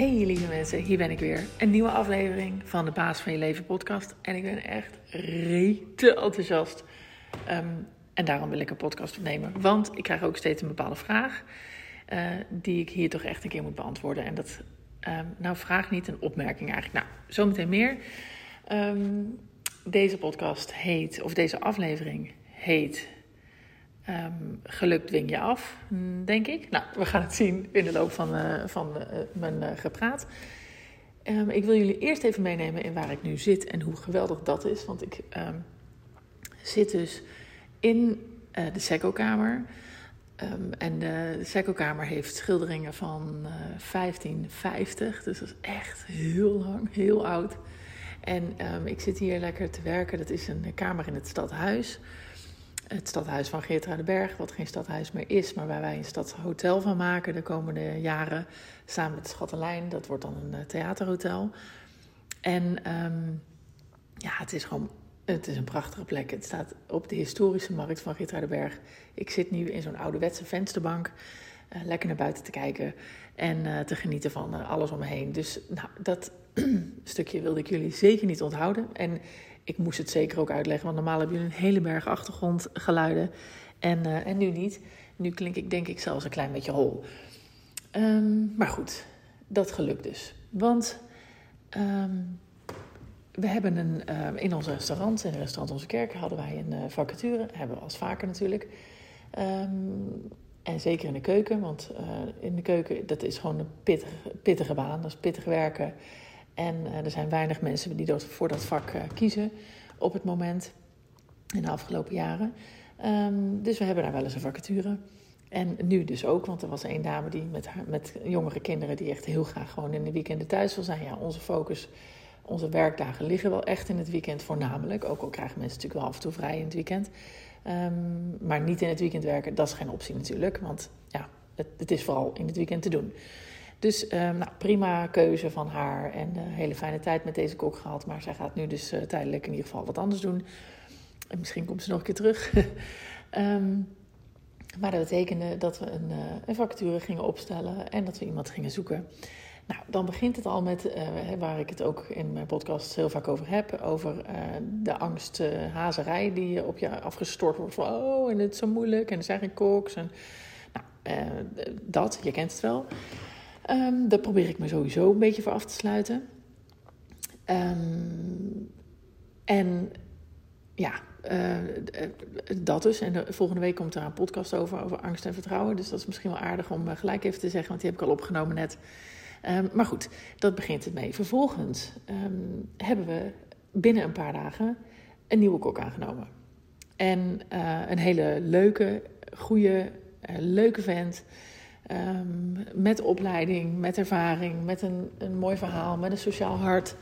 Hey lieve mensen, hier ben ik weer. Een nieuwe aflevering van de Baas van Je Leven podcast. En ik ben echt rete enthousiast. Ehm, en daarom wil ik een podcast opnemen. Want ik krijg ook steeds een bepaalde vraag uh, die ik hier toch echt een keer moet beantwoorden. En dat, um, nou vraag niet, een opmerking eigenlijk. Nou, zometeen meer. Um, deze podcast heet, of deze aflevering heet Um, geluk dwing je af, denk ik. Nou, we gaan het zien in de loop van, uh, van uh, mijn uh, gepraat. Um, ik wil jullie eerst even meenemen in waar ik nu zit en hoe geweldig dat is. Want ik um, zit dus in de Secco-kamer. en de Secco-kamer heeft schilderingen van 1550. Dus dat is echt heel lang, heel oud. En ik zit hier lekker te werken. Dat is een kamer in het stadhuis het stadhuis van Geertruidenberg, wat geen stadhuis meer is, maar waar wij een stadshotel van maken de komende jaren, samen met de Schattelijn. Dat wordt dan een theaterhotel. En um, ja, het is gewoon, het is een prachtige plek. Het staat op de historische markt van Geertruidenberg. Ik zit nu in zo'n ouderwetse vensterbank, uh, lekker naar buiten te kijken en uh, te genieten van alles om me heen. Dus nou, dat stukje wilde ik jullie zeker niet onthouden. En ik moest het zeker ook uitleggen, want normaal hebben jullie een hele berg achtergrondgeluiden. En, uh, en nu niet. Nu klink ik denk ik zelfs een klein beetje hol. Um, maar goed, dat gelukt dus. Want um, we hebben een, uh, in ons restaurant, in restaurant Onze Kerk, hadden wij een uh, vacature. Hebben we als vaker natuurlijk. Um, en zeker in de keuken, want in de keuken, dat is gewoon een pittige baan. Dat is pittig werken. En uh, er zijn weinig mensen die voor dat vak uh, kiezen op het moment in de afgelopen jaren. Um, dus we hebben daar wel eens een vacature. En nu dus ook, want er was één dame die met, haar, met jongere kinderen die echt heel graag gewoon in de weekenden thuis wil zijn. Ja, onze focus, onze werkdagen liggen wel echt in het weekend voornamelijk. Ook al krijgen mensen natuurlijk wel af en toe vrij in het weekend. Um, maar niet in het weekend werken, dat is geen optie natuurlijk. Want ja, het, het is vooral in het weekend te doen. Dus um, nou, prima keuze van haar en een uh, hele fijne tijd met deze kok gehad. Maar zij gaat nu dus uh, tijdelijk in ieder geval wat anders doen. En misschien komt ze nog een keer terug. um, maar dat betekende dat we een, uh, een, vacature gingen opstellen en dat we iemand gingen zoeken. Nou, dan begint het al met, waar ik het ook in mijn podcast heel vaak over heb, over de angsthazerij die op je afgestort wordt. Van, oh, en het is zo moeilijk en er zijn geen koks. En, nou, dat, je kent het wel. Um, daar probeer ik me sowieso een beetje voor af te sluiten. Um, en ja, uh, dat dus. En de, volgende week komt er een podcast over, over angst en vertrouwen. Dus dat is misschien wel aardig om gelijk even te zeggen, want die heb ik al opgenomen net. Um, maar goed, dat begint het mee. Vervolgens hebben we binnen een paar dagen een nieuwe kok aangenomen. En een hele leuke, goede, leuke vent. Um, met opleiding, met ervaring, met een, een mooi verhaal, met een sociaal hart.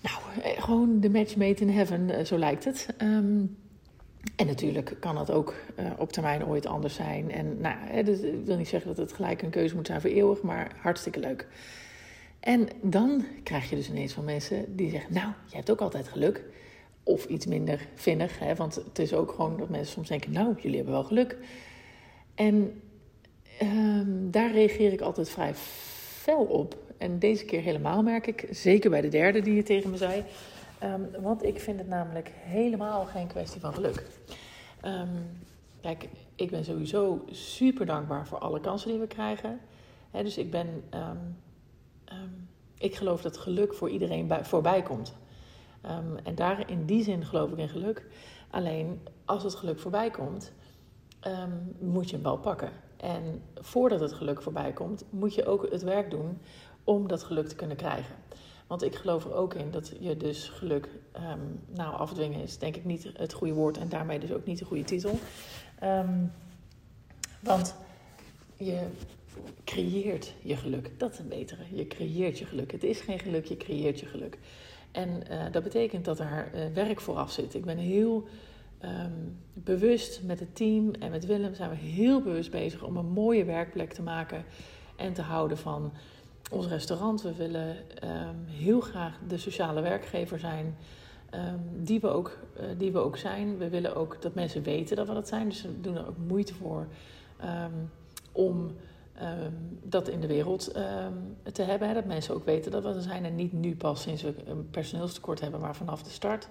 Nou, eh, gewoon de match made in heaven, uh, zo lijkt het. Um, en natuurlijk kan dat ook uh, op termijn ooit anders zijn. En nou, dus, ik wil niet zeggen dat het gelijk een keuze moet zijn voor eeuwig, maar hartstikke leuk. En dan krijg je dus ineens van mensen die zeggen: Nou, je hebt ook altijd geluk. Of iets minder vinnig, hè, want het is ook gewoon dat mensen soms denken: Nou, jullie hebben wel geluk. En Um, daar reageer ik altijd vrij fel op. En deze keer helemaal merk ik, zeker bij de derde die je tegen me zei. Um, want ik vind het namelijk helemaal geen kwestie van geluk. Um, kijk, ik ben sowieso super dankbaar voor alle kansen die we krijgen. Dus ik ben. ik geloof dat geluk voor iedereen bij, voorbij komt. en daar in die zin geloof ik in geluk. Alleen als het geluk voorbij komt, moet je hem wel pakken. En voordat het geluk voorbij komt, moet je ook het werk doen om dat geluk te kunnen krijgen. Want ik geloof er ook in dat je dus geluk, um, nou afdwingen is denk ik niet het goede woord en daarmee dus ook niet de goede titel. Um, want je creëert je geluk. Dat is een betere. Je creëert je geluk. Het is geen geluk, je creëert je geluk. En uh, dat betekent dat er uh, werk vooraf zit. Ik ben heel um, bewust met het team en met Willem zijn we heel bewust bezig om een mooie werkplek te maken en te houden van ons restaurant. We willen um, heel graag de sociale werkgever zijn um, die, we ook, uh, die we ook zijn. We willen ook dat mensen weten dat we dat zijn. Dus we doen er ook moeite voor om ehm, dat in de wereld ehm, te hebben. Hè, dat mensen ook weten dat we er zijn en niet nu pas sinds we een personeelstekort hebben, maar vanaf de start.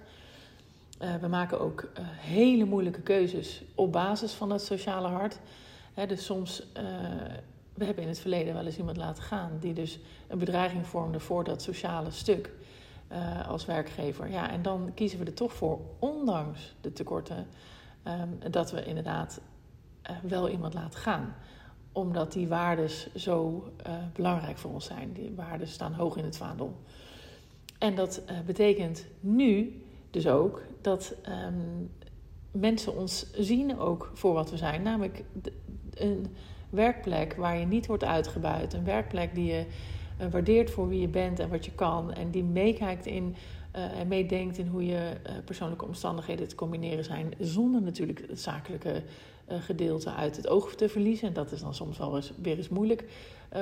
Uh, we maken ook uh, hele moeilijke keuzes op basis van het sociale hart. Dus soms, uh, we hebben in het verleden wel eens iemand laten gaan die dus een bedreiging vormde voor dat sociale stuk als werkgever. Ja, en dan kiezen we er toch voor, ondanks de tekorten, um, dat we inderdaad wel iemand laten gaan omdat die waardes zo belangrijk voor ons zijn. Die waarden staan hoog in het vaandel. En dat betekent nu dus ook dat um, mensen ons zien ook voor wat we zijn. Namelijk een werkplek waar je niet wordt uitgebuit. Een werkplek die je uh, waardeert voor wie je bent en wat je kan. En die meekijkt in uh, en meedenkt in hoe je uh, persoonlijke omstandigheden te combineren zijn. Zonder natuurlijk het zakelijke gedeelte uit het oog te verliezen. En dat is dan soms wel eens, weer eens moeilijk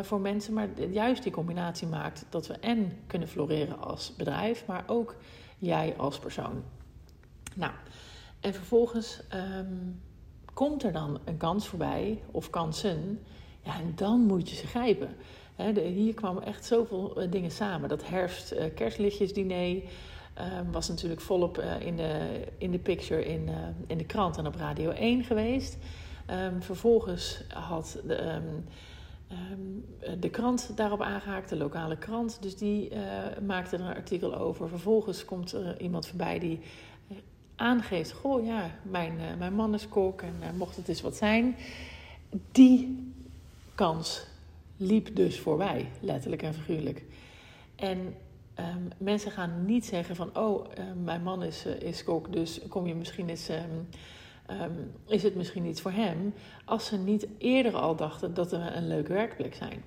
voor mensen. Maar juist die combinatie maakt dat we en kunnen floreren als bedrijf, maar ook jij als persoon. Nou, en vervolgens um, komt er dan een kans voorbij, of kansen, ja, en dan moet je ze grijpen. Hier kwamen echt zoveel uh, dingen samen. Dat herfst-kerstlichtjesdiner uh, uh, was natuurlijk volop uh, in, de, in de picture in, in de krant en op Radio 1 geweest. Um, vervolgens had de, de krant daarop aangehaakt, de lokale krant. Dus die maakte er een artikel over. Vervolgens komt er iemand voorbij die aangeeft: Goh, ja, mijn, uh, mijn man is kok en mocht het eens wat zijn. Die kans liep dus voorbij, letterlijk en figuurlijk. En um, mensen gaan niet zeggen van, oh, uh, mijn man is, is kok, dus kom je misschien eens um, um, is het misschien niet voor hem, als ze niet eerder al dachten dat we een leuke werkplek zijn.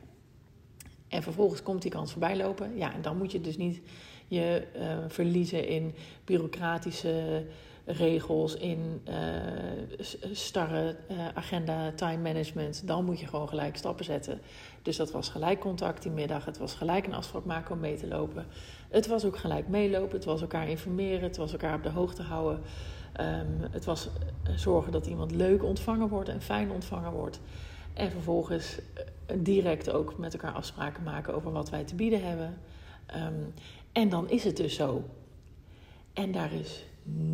En vervolgens komt die kans voorbij lopen. Ja, en dan moet je dus niet je uh, verliezen in bureaucratische regels, in uh, starre uh, agenda, time management. Dan moet je gewoon gelijk stappen zetten. Dus dat was gelijk contact die middag. Het was gelijk een afspraak maken om mee te lopen. Het was ook gelijk meelopen. Het was elkaar informeren. Het was elkaar op de hoogte houden. Um, het was zorgen dat iemand leuk ontvangen wordt en fijn ontvangen wordt. En vervolgens direct ook met elkaar afspraken maken over wat wij te bieden hebben. Um, en dan is het dus zo. En daar is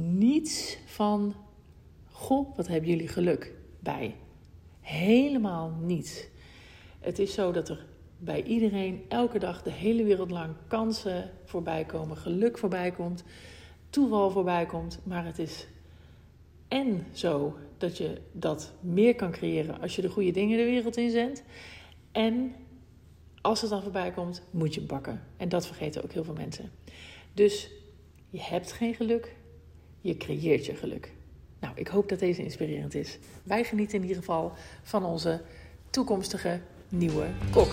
niets van, goh, wat hebben jullie geluk bij. Helemaal niets. Het is zo dat er bij iedereen elke dag de hele wereld lang kansen voorbij komen, geluk voorbij komt, toeval voorbij komt. Maar het is en zo dat je dat meer kan creëren als je de goede dingen de wereld inzendt. En als het dan voorbij komt, moet je bakken. En dat vergeten ook heel veel mensen. Dus je hebt geen geluk, je creëert je geluk. Nou, ik hoop dat deze inspirerend is. Wij genieten in ieder geval van onze toekomstige nieuwe kok.